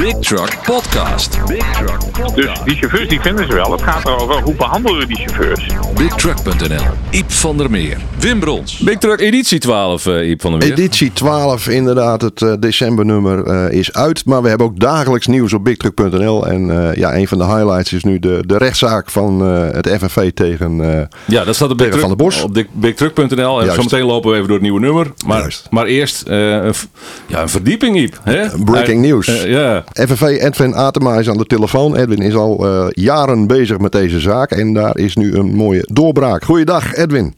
Big Truck Podcast. Big Truck Podcast. Dus die chauffeurs die vinden ze wel. Het gaat erover hoe behandelen we die chauffeurs. BigTruck.nl. Iep van der Meer. Wim Brons. Big Truck editie 12, uh, Iep van der Meer. Editie 12, inderdaad. Het uh, decembernummer uh, is uit. Maar we hebben ook dagelijks nieuws op BigTruck.nl. En uh, ja, een van de highlights is nu de, de rechtszaak van het FNV tegen Ja, dat staat op, Big van de Bos. op BigTruck.nl. En zometeen lopen we even door het nieuwe nummer. Maar, maar eerst een, ja, een verdieping, Iep. Hè? Breaking news. ja. FNV Edwin Atema is aan de telefoon. Edwin is al jaren bezig met deze zaak. En daar is nu een mooie doorbraak. Goeiedag, Edwin.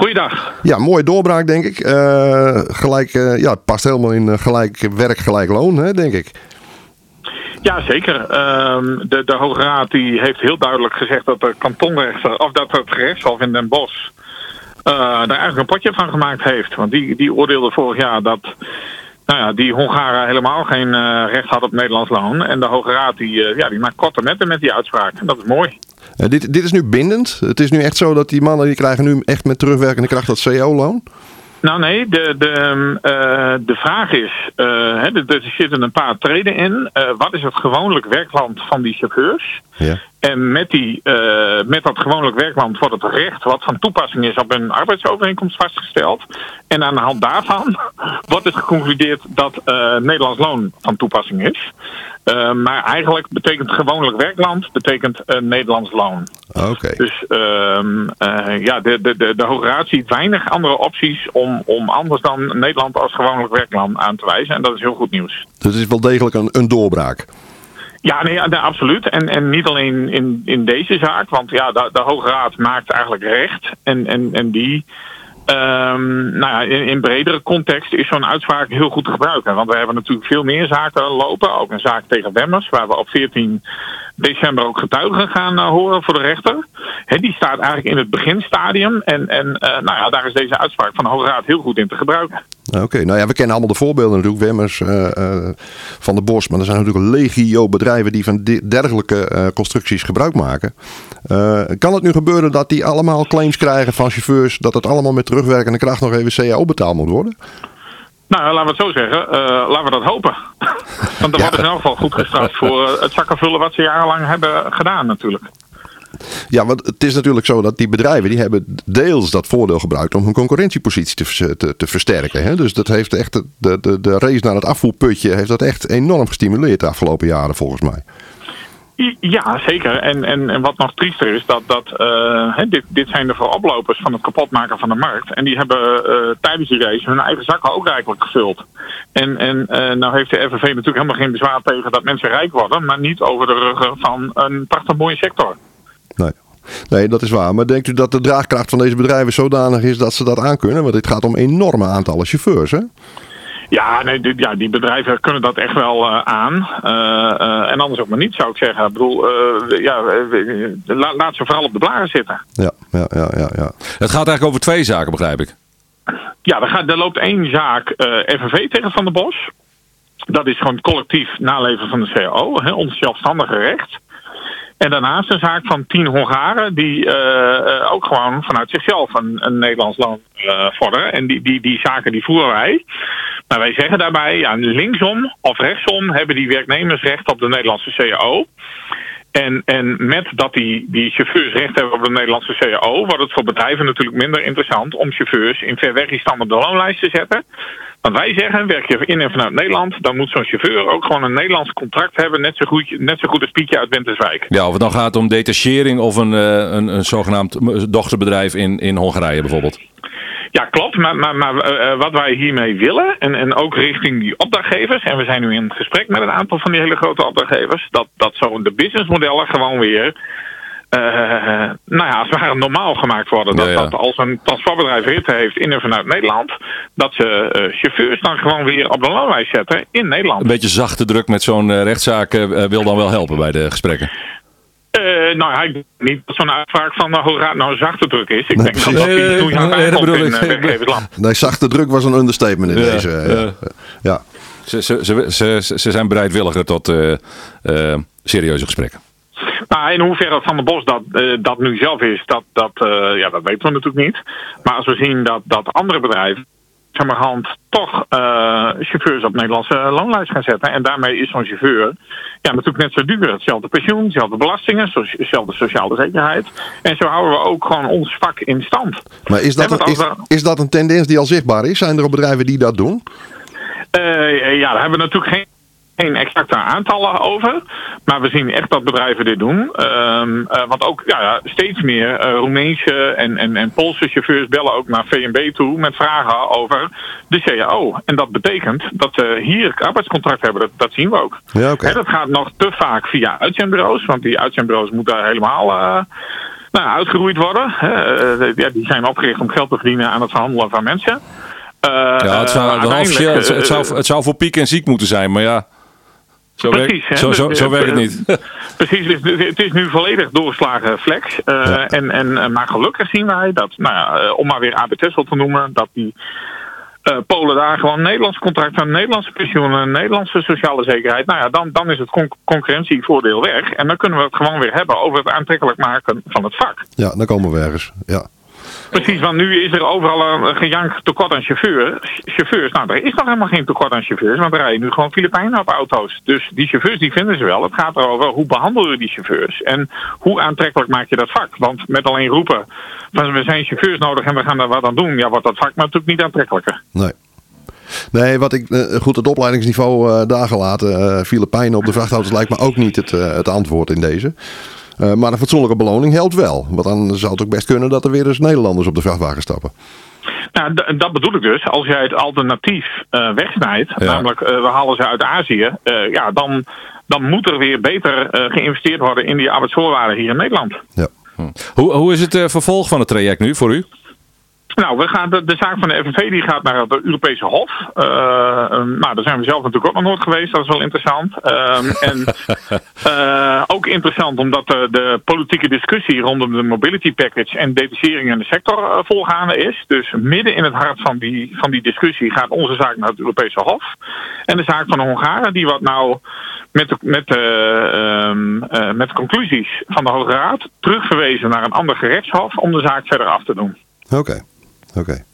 Goeiedag. Ja, mooie doorbraak, denk ik. Uh, gelijk, uh, ja, het past helemaal in gelijk werk, gelijk loon, hè, denk ik. Ja, zeker. Uh, de, de Hoge Raad die heeft heel duidelijk gezegd dat de kantonrechter, of dat het gerechtshof in Den Bosch, daar eigenlijk een potje van gemaakt heeft. Want die, die oordeelde vorig jaar dat nou ja, die Hongaren helemaal geen uh, recht hadden op Nederlands loon. En de Hoge Raad die, uh, ja, die maakt korte metten met die uitspraak. En dat is mooi. Uh, dit, dit is nu bindend. Het is nu echt zo dat die mannen die krijgen nu echt met terugwerkende kracht dat CO-loon? Nou nee, de, de, uh, de vraag is, uh, hè, er zitten een paar treden in. Uh, wat is het gewoonlijk werkland van die chauffeurs? Ja. En met, die, met dat gewoonlijk werkland wordt het recht wat van toepassing is op een arbeidsovereenkomst vastgesteld. En aan de hand daarvan wordt het geconcludeerd dat Nederlands loon van toepassing is. Maar eigenlijk betekent gewoonlijk werkland betekent Nederlands loon. Okay. Dus uh, ja, de, de, de, de Hoge Raad ziet weinig andere opties om, om anders dan Nederland als gewoonlijk werkland aan te wijzen. En dat is heel goed nieuws. Dus het is wel degelijk een, een doorbraak. Ja, nee, nee, absoluut. En, en niet alleen in, in deze zaak, want ja, de, de Hoge Raad maakt eigenlijk recht. En, en, en die Um, nou in, in, bredere context is zo'n uitspraak heel goed te gebruiken. Want we hebben natuurlijk veel meer zaken lopen. Ook een zaak tegen Wemmers, waar we op 14 december ook getuigen gaan uh, horen voor de rechter. He, die staat eigenlijk in het beginstadium. En, en uh, nou ja, daar is deze uitspraak van de Hoge Raad heel goed in te gebruiken. Oké, nou ja, we kennen allemaal de voorbeelden natuurlijk. Wemmers, uh, Van de Bos. Maar er zijn natuurlijk legio bedrijven die van dergelijke constructies gebruik maken. Kan het nu gebeuren dat die allemaal claims krijgen van chauffeurs... dat het allemaal met terugwerkende kracht nog even CAO betaald moet worden? Nou, laten we het zo zeggen. Uh, laten we dat hopen. Want dan ja. wordt in elk geval goed gestraft voor uh, het zakkenvullen wat ze jarenlang hebben gedaan natuurlijk. Ja, want het is natuurlijk zo dat die bedrijven die hebben deels dat voordeel gebruikt om hun concurrentiepositie te, te, te versterken. Hè? Dus dat heeft echt de, de, de race naar het afvoerputje heeft dat echt enorm gestimuleerd de afgelopen jaren volgens mij. Ja, zeker. En, en, en wat nog triester is, dat, dat uh, dit, dit zijn de vooroplopers van het kapotmaken van de markt. En die hebben uh, tijdens die race hun eigen zakken ook rijkelijk gevuld. En, en uh, nou heeft de FNV natuurlijk helemaal geen bezwaar tegen dat mensen rijk worden, maar niet over de ruggen van een prachtig mooie sector. Nee. Nee, dat is waar. Maar denkt u dat de draagkracht van deze bedrijven zodanig is dat ze dat aankunnen? Want dit gaat om enorme aantallen chauffeurs, hè? Ja, nee, die, ja, die bedrijven kunnen dat echt wel uh, aan. Uh, uh, en anders ook maar niet, zou ik zeggen. Ik bedoel, ja, la, laat ze vooral op de blaren zitten. Ja, ja, ja, ja, ja. Het gaat eigenlijk over twee zaken, begrijp ik. Ja, er, gaat, er loopt één zaak FNV tegen Van der Bos. Dat is gewoon collectief naleven van de CAO, hè, ons zelfstandige recht. En daarnaast een zaak van tien Hongaren die uh, ook gewoon vanuit zichzelf een, een Nederlands loon uh, vorderen. En die, die, die zaken die voeren wij. Maar wij zeggen daarbij, ja, linksom of rechtsom hebben die werknemers recht op de Nederlandse CAO. En, en met dat die, die chauffeurs recht hebben op de Nederlandse CAO, wordt het voor bedrijven natuurlijk minder interessant om chauffeurs in ver op de loonlijst te zetten. Want wij zeggen, werk je in en vanuit Nederland, dan moet zo'n chauffeur ook gewoon een Nederlands contract hebben, net zo goed, net zo goed als Pietje uit Winterswijk. Ja, of het dan gaat om detachering of een, een, een zogenaamd dochterbedrijf in, in Hongarije bijvoorbeeld. Ja, klopt. Maar, maar, maar uh, wat wij hiermee willen, en, en ook richting die opdrachtgevers, en we zijn nu in het gesprek met een aantal van die hele grote opdrachtgevers, dat, dat zo de businessmodellen gewoon weer uh, nou ja, als het ware normaal gemaakt worden. Dat, ja, ja. dat als een transportbedrijf ritten heeft in en vanuit Nederland, dat ze uh, chauffeurs dan gewoon weer op de loonlijst zetten in Nederland. Een beetje zachte druk met zo'n rechtszaak wil dan wel helpen bij de gesprekken. Uh, nou ik denk niet dat zo'n uitspraak van uh, Hoge Raad nou zachte druk is. Ik nee, denk dat dat die toen je aan het in uh, werkgeversland. Nee, zachte druk was een understatement in ja, deze. Ja. ja. Ze, ze, ze, ze, ze zijn bereidwilliger tot serieuze gesprekken. Nou, in hoeverre Van der Bos dat, uh, dat nu zelf is, dat, dat, uh, ja, dat weten we natuurlijk niet. Maar als we zien dat, dat andere bedrijven langzamerhand toch uh, chauffeurs op Nederlandse loonlijst gaan zetten. En daarmee is zo'n chauffeur ja, natuurlijk net zo duur. Hetzelfde pensioen, hetzelfde belastingen, hetzelfde sociale zekerheid. En zo houden we ook gewoon ons vak in stand. Maar is dat, een, is, is dat een tendens die al zichtbaar is? Zijn er bedrijven die dat doen? Uh, ja, daar hebben we natuurlijk geen geen exacte aantallen over. Maar we zien echt dat bedrijven dit doen. Um, uh, want ook ja, steeds meer uh, Roemeense en, en, en Poolse chauffeurs bellen ook naar VNB toe met vragen over de CAO. En dat betekent dat ze hier arbeidscontract hebben. Dat, dat zien we ook. Ja, okay. dat gaat nog te vaak via uitzendbureaus. Want die uitzendbureaus moeten helemaal uh, nou, uitgeroeid worden. ja, die zijn opgericht om geld te verdienen aan het verhandelen van mensen. ja, het zou, het, het, zou, het zou voor piek en ziek moeten zijn, maar ja. Zo, Precies, werkt, zo, zo, zo werkt het niet. Precies, het is nu volledig doorgeslagen flex. Uh, ja. en, en, maar gelukkig zien wij dat, nou ja, om maar weer AB Tessel te noemen, dat die uh, Polen daar gewoon Nederlands contract aan Nederlandse pensioenen, Nederlandse sociale zekerheid. Nou ja, dan, dan is het con concurrentievoordeel weg. En dan kunnen we het gewoon weer hebben over het aantrekkelijk maken van het vak. Ja, dan komen we ergens. Ja. Precies, want nu is er overal een gejank tekort aan chauffeurs. chauffeurs. Nou, er is nog helemaal geen tekort aan chauffeurs, want er rijden nu gewoon Filipijnen op auto's. Dus die chauffeurs die vinden ze wel. Het gaat erover hoe behandelen we die chauffeurs en hoe aantrekkelijk maak je dat vak. Want met alleen roepen van we zijn chauffeurs nodig en we gaan daar wat aan doen, ja, wordt dat vak natuurlijk niet aantrekkelijker. Nee. Nee, wat ik goed het opleidingsniveau uh, daar gelaten. Uh, Filipijnen op de vrachtauto's lijkt me ook niet het, het antwoord in deze. Uh, maar een fatsoenlijke beloning helpt wel. Want dan zou het ook best kunnen dat er weer eens Nederlanders op de vrachtwagen stappen. Nou, dat bedoel ik dus. Als jij het alternatief uh, wegsnijdt, ja. namelijk uh, we halen ze uit Azië, ja, dan, dan moet er weer beter geïnvesteerd worden in die arbeidsvoorwaarden hier in Nederland. Ja. Hm. Hoe, hoe is het vervolg van het traject nu voor u? Nou, we gaan de, de, zaak van de FNV die gaat naar het Europese Hof. Uh, nou, daar zijn we zelf natuurlijk ook nog nooit geweest. Dat is wel interessant. Uh, en uh, ook interessant omdat de, de, politieke discussie rondom de mobility package en detachering in de sector volgaande is. Dus midden in het hart van die, van die discussie gaat onze zaak naar het Europese Hof. En de zaak van de Hongaren, die wordt nou met de, met, de, ehm, met de conclusies van de Hoge Raad terugverwezen naar een ander gerechtshof om de zaak verder af te doen. Oké. Okay. Oké. Okay.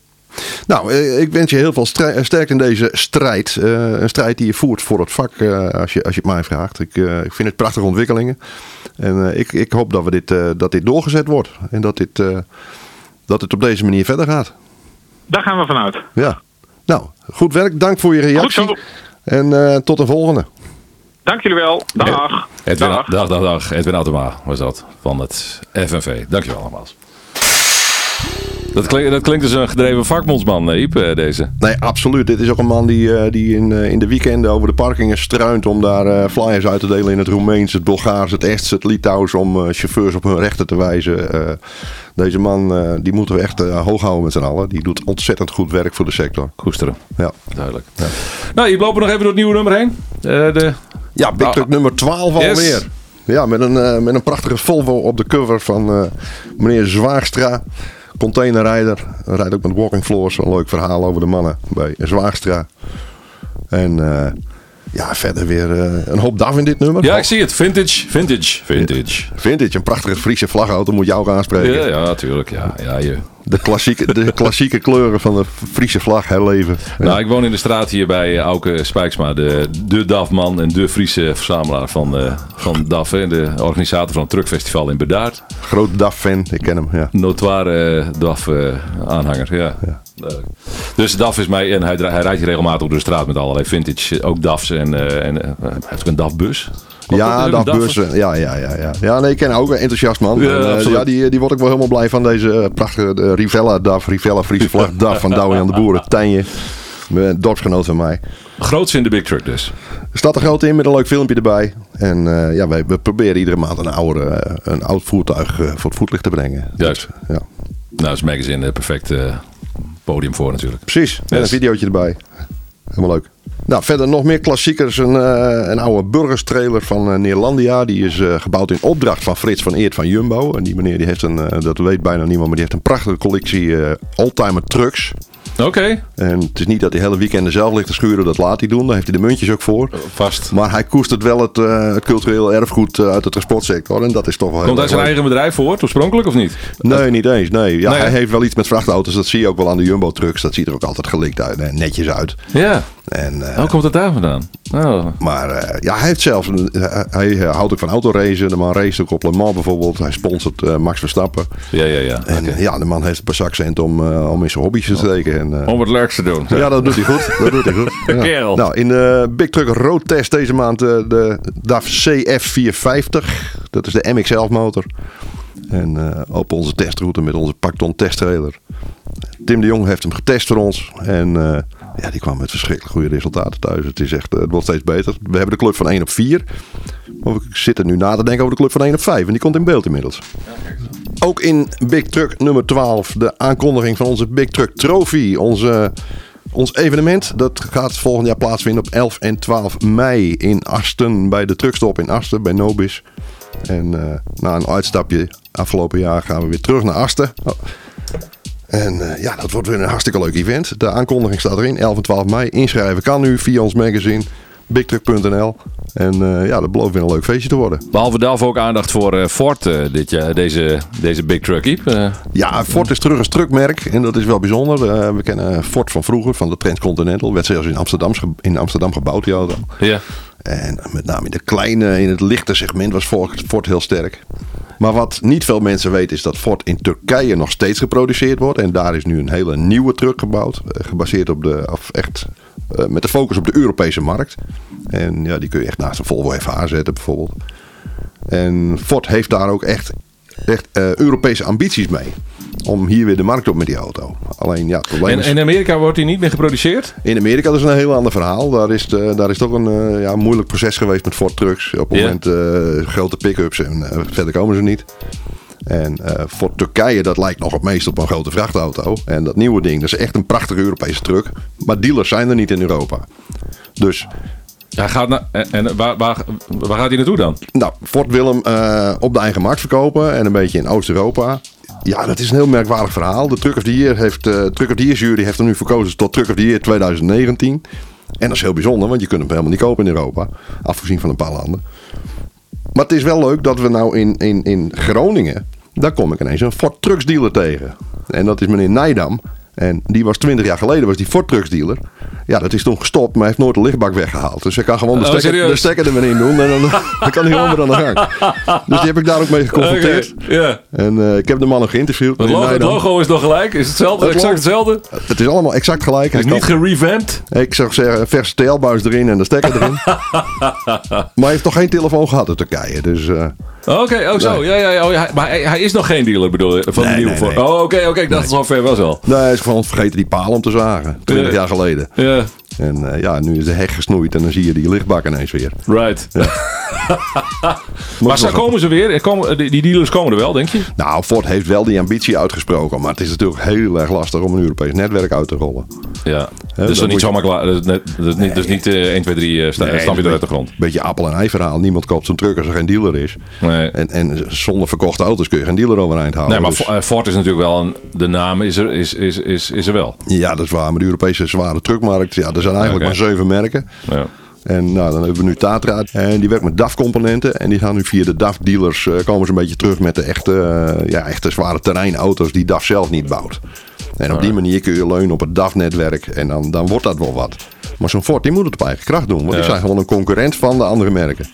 Nou, ik wens je heel veel sterkte in deze strijd. Uh, een strijd die je voert voor het vak, uh, als, je, als je het mij vraagt. Ik, uh, ik vind het prachtige ontwikkelingen. En ik, ik hoop dat, we dit, dat dit doorgezet wordt. En dat, dit, dat het op deze manier verder gaat. Daar gaan we vanuit. Ja. Nou, goed werk. Dank voor je reactie. Goed zo. En tot de volgende. Dank jullie wel. Dag. Edwin, dag. Dag, dag, dag. Edwin Automa was dat van het FNV. Dank je wel nogmaals. Dat klinkt, dat klinkt als een gedreven vakbondsman, eh, Iep, deze. Nee, absoluut. Dit is ook een man die, die in, in de weekenden over de parkingen struint om daar flyers uit te delen in het Roemeens, het Bulgaars, het Ests, het Litouws, om chauffeurs op hun rechten te wijzen. Deze man, die moeten we echt hoog houden met z'n allen. Die doet ontzettend goed werk voor de sector. Koesteren. Ja. Duidelijk. Ja. Nou, je lopen nog even door het nieuwe nummer heen. de... Ja, Big Truck nummer 12 alweer. Yes. Ja, met een, met een prachtige Volvo op de cover van uh, meneer Zwaagstra. Containerrijder. Rijdt ook met walking floors. Een leuk verhaal over de mannen bij Zwaagstra. En uh, ja, verder weer een hoop DAF in dit nummer. Ja, ik zie het. Vintage, vintage, vintage. Vintage, een prachtige Friese vlagauto moet jou ook aanspreken. Ja, ja natuurlijk. Ja, ja, je, de klassieke, de klassieke kleuren van de Friese vlag herleven. Nou, ik woon in de straat hier bij Auke Spijksma, de, de DAF-man en de Friese verzamelaar van, uh, van DAF. Hè, de organisator van het Truckfestival in Bedaard. Groot DAF-fan, ik ken hem. Ja. Notoire uh, DAF-aanhanger, uh, ja. ja. Dus DAF is mij, en hij, hij rijdt hier regelmatig op de straat met allerlei vintage, ook DAF's en, en hij heeft ook een DAF-bus. Ja, dat bussen. Ja, ja, ja, ja. Ja, nee, ik ken ook een enthousiast man. Ja, en, uh, ja die, die word ik wel helemaal blij van deze prachtige Rivella DAF, Rivella Friese vlag DAF van Douwe aan de Boeren, Tijnje. Een dorpsgenoot van mij. Groots in de Big Truck dus. Er staat er groot in met een leuk filmpje erbij. En ja, wij, we proberen iedere maand een, oude, een oud voertuig voor het voetlicht te brengen. Juist. Dus, ja. Nou, is magazine perfect podium voor natuurlijk. Precies. En een videootje erbij. Helemaal leuk. Nou, verder nog meer klassiekers. Een, uh, een oude burgerstrailer van uh, Neerlandia. Die is uh, gebouwd in opdracht van Frits van Eert van Jumbo. En die meneer die heeft een, dat weet bijna niemand, maar die heeft een prachtige collectie oldtimer trucks. Oké, En het is niet dat hij hele weekenden zelf ligt te schuren, dat laat hij doen. Daar heeft hij de muntjes ook voor. vast. Maar hij koestert wel het, eh, het cultureel erfgoed eh, uit de transportsector. En dat is toch wel heel Komt uit erg zijn eigen bedrijf voort, oorspronkelijk of niet? Nee, niet eens. Nee. Ja, Nee, hij heeft wel iets met vrachtauto's. Dat zie je ook wel aan de Jumbo-trucks. Dat ziet er ook altijd gelikt uit. en netjes uit. Ja. En, eh, Hoe komt het daar vandaan? Oh. Maar eh, ja, hij heeft zelfs... Een, eh, hij eh, houdt ook van autoracen. De man race ook op Le Mans bijvoorbeeld. Hij sponsort Max Verstappen. Ja, ja, ja. En ja, de man heeft een paar zakcenten om, om in zijn hobby's te steken. En, Om wat leuks te doen. ja, dat doet hij goed. Dat doet hij goed. Ja. Kerel. Nou, in de Big Truck Road Test deze maand de DAF CF450. Dat is de MX-11 motor. En op onze testroute met onze Pacton testtrailer. Tim de Jong heeft hem getest voor ons. En ja, die kwam met verschrikkelijk goede resultaten thuis. Het, is echt, eh, het wordt steeds beter. We hebben de club van 1 op 4. Maar we zitten nu na te denken over de club van 1 op 5. En die komt in beeld inmiddels. Ook in Big Truck nummer 12. De aankondiging van onze Big Truck Trophy. Onze, ons evenement. Dat gaat volgend jaar plaatsvinden op 11 en 12 mei in Asten. Bij de truckstop in Asten. Bij Nobis. En eh, na een uitstapje afgelopen jaar gaan we weer terug naar Asten. Oh. En eh, ja, dat wordt weer een hartstikke leuk event. De aankondiging staat erin. 11 en 12 mei. Inschrijven kan nu via ons magazine. Bigtruck.nl. En eh, ja, dat belooft weer een leuk feestje te worden. Behalve DAF ook aandacht voor eh, Ford dit jaar, deze, deze Big Truck Iep. Ja, Ford is terug als truckmerk en dat is wel bijzonder. We kennen Ford van vroeger, van de Transcontinental. Werd zelfs in Amsterdam, in Amsterdam gebouwd, die auto. ja. En met name in de kleine, in het lichte segment was Ford, Ford heel sterk. Maar wat niet veel mensen weten is dat Ford in Turkije nog steeds geproduceerd wordt. En daar is nu een hele nieuwe truck gebouwd. eh, Gebaseerd op de, echt eh, met de focus op de Europese markt. En ja, die kun je echt naast een Volvo FH zetten bijvoorbeeld. En Ford heeft daar ook echt, echt eh, Europese ambities mee. Om hier weer de markt op met die auto. Alleen ja, probleem En is... in Amerika wordt hij niet meer geproduceerd? In Amerika dat is een heel ander verhaal. Daar is, de, daar is toch een eh, ja, moeilijk proces geweest met Ford Trucks. Op het Ja. moment eh, grote pick-ups en eh, verder komen ze niet. En voor Turkije, dat lijkt nog het meest op een grote vrachtauto. En dat nieuwe ding, dat is echt een prachtige Europese truck. Maar dealers zijn er niet in Europa. Dus, Hij gaat naar, en en waar, waar, waar gaat hij naartoe dan? nou, Ford wil hem op de eigen markt verkopen. En een beetje in Oost-Europa. Ja, dat is een heel merkwaardig verhaal. De Truck of the Year, heeft, eh Truck of the jury heeft hem nu verkozen tot Truck of the Year 2019. En dat is heel bijzonder, want je kunt hem helemaal niet kopen in Europa. Afgezien van een paar landen. Maar het is wel leuk dat we nou in, in, in Groningen... daar kom ik ineens een Ford Trucks dealer tegen. En dat is meneer Nijdam. En die was 20 jaar geleden was die Ford Trucks dealer. Ja, dat is toen gestopt, maar hij heeft nooit de lichtbak weggehaald. Dus hij kan gewoon de Oh, stekker, serieus? de stekker er weer in doen. En dan, dan kan hij gewoon weer aan de gang. Dus die heb ik daar ook mee geconfronteerd. En eh, ik heb de man nog geïnterviewd. Het logo, het logo is nog gelijk? Is hetzelfde? Het exact hetzelfde? Het is allemaal exact gelijk. Is niet gerevamped? ik zou zeggen, verse TL-buis erin en de stekker erin. maar hij heeft toch geen telefoon gehad in Turkije. Dus eh, Oké, oh zo. Ja, ja, ja, oh, ja. Maar hij, hij is nog geen dealer, bedoel je? Van de nieuwe nee. Oh, oké, oké. Ik dacht het al ver was al. nee, hij is gewoon vergeten die paal om te zagen. 20 Ja. jaar geleden. Ja, En eh, ja, nu is de heg gesnoeid en dan zie je die lichtbak ineens weer. right. maar zo komen ze weer? Er Komen, die, die dealers komen er wel, denk je? Nou, Ford heeft wel die ambitie uitgesproken. Maar het is natuurlijk heel erg lastig om een Europees netwerk uit te rollen. Ja. dus dat moet niet zomaar klaar. Dat is, net, dat is niet, dus niet eh, 1, 2, 3 uh, sta, Nee, stamp je dat er uit de is grond. Beetje appel en ei verhaal. Niemand koopt zo'n truck als er geen dealer is. Nee. En, en zonder verkochte auto's kun je geen dealer overeind houden. Nee, maar Dus- Fo- eh, Ford is natuurlijk wel een, de naam is er, is, is, is, is er wel. Ja, dat is waar. Maar de Europese zware truckmarkt, ja, zijn eigenlijk maar zeven merken. Ja. En nou, dan hebben we nu Tatra. En die werkt met DAF-componenten. En die gaan nu via de DAF-dealers... eh, komen ze een beetje terug met de echte, eh, ja, echte zware terreinauto's die DAF zelf niet bouwt. En op die manier kun je leunen op het DAF-netwerk. En dan, dan wordt dat wel wat. Maar zo'n Ford, die moet het op eigen kracht doen. Want die zijn gewoon een concurrent van de andere merken.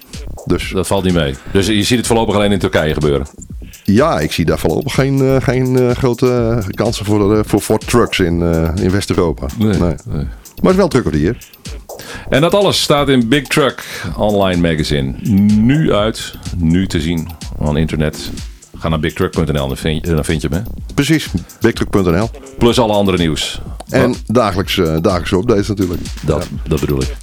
Dus Dat valt niet mee. Dus je ziet het voorlopig alleen in Turkije gebeuren. ja, ik zie daar voorlopig geen, eh, geen grote kansen voor, de, voor Ford Trucks in, in West-Europa. Nee, Nee. nee. Maar het is wel Truck of the Year. En dat alles staat in Big Truck Online Magazine. Nu uit, nu te zien aan internet. Ga naar bigtruck.nl, dan vind, je, dan vind je hem. Hè? Precies, bigtruck.nl. Plus alle andere nieuws. En dagelijks, eh dagelijkse updates natuurlijk. Dat, dat bedoel ik.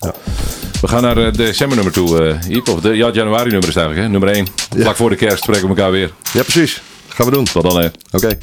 We gaan naar eh, december nummer toe. eh Iep, of de, ja, januari nummer is eigenlijk. Hè? Nummer 1. Vlak voor de kerst spreken we elkaar weer. Ja, precies. Gaan we doen. Tot dan hè. Oké.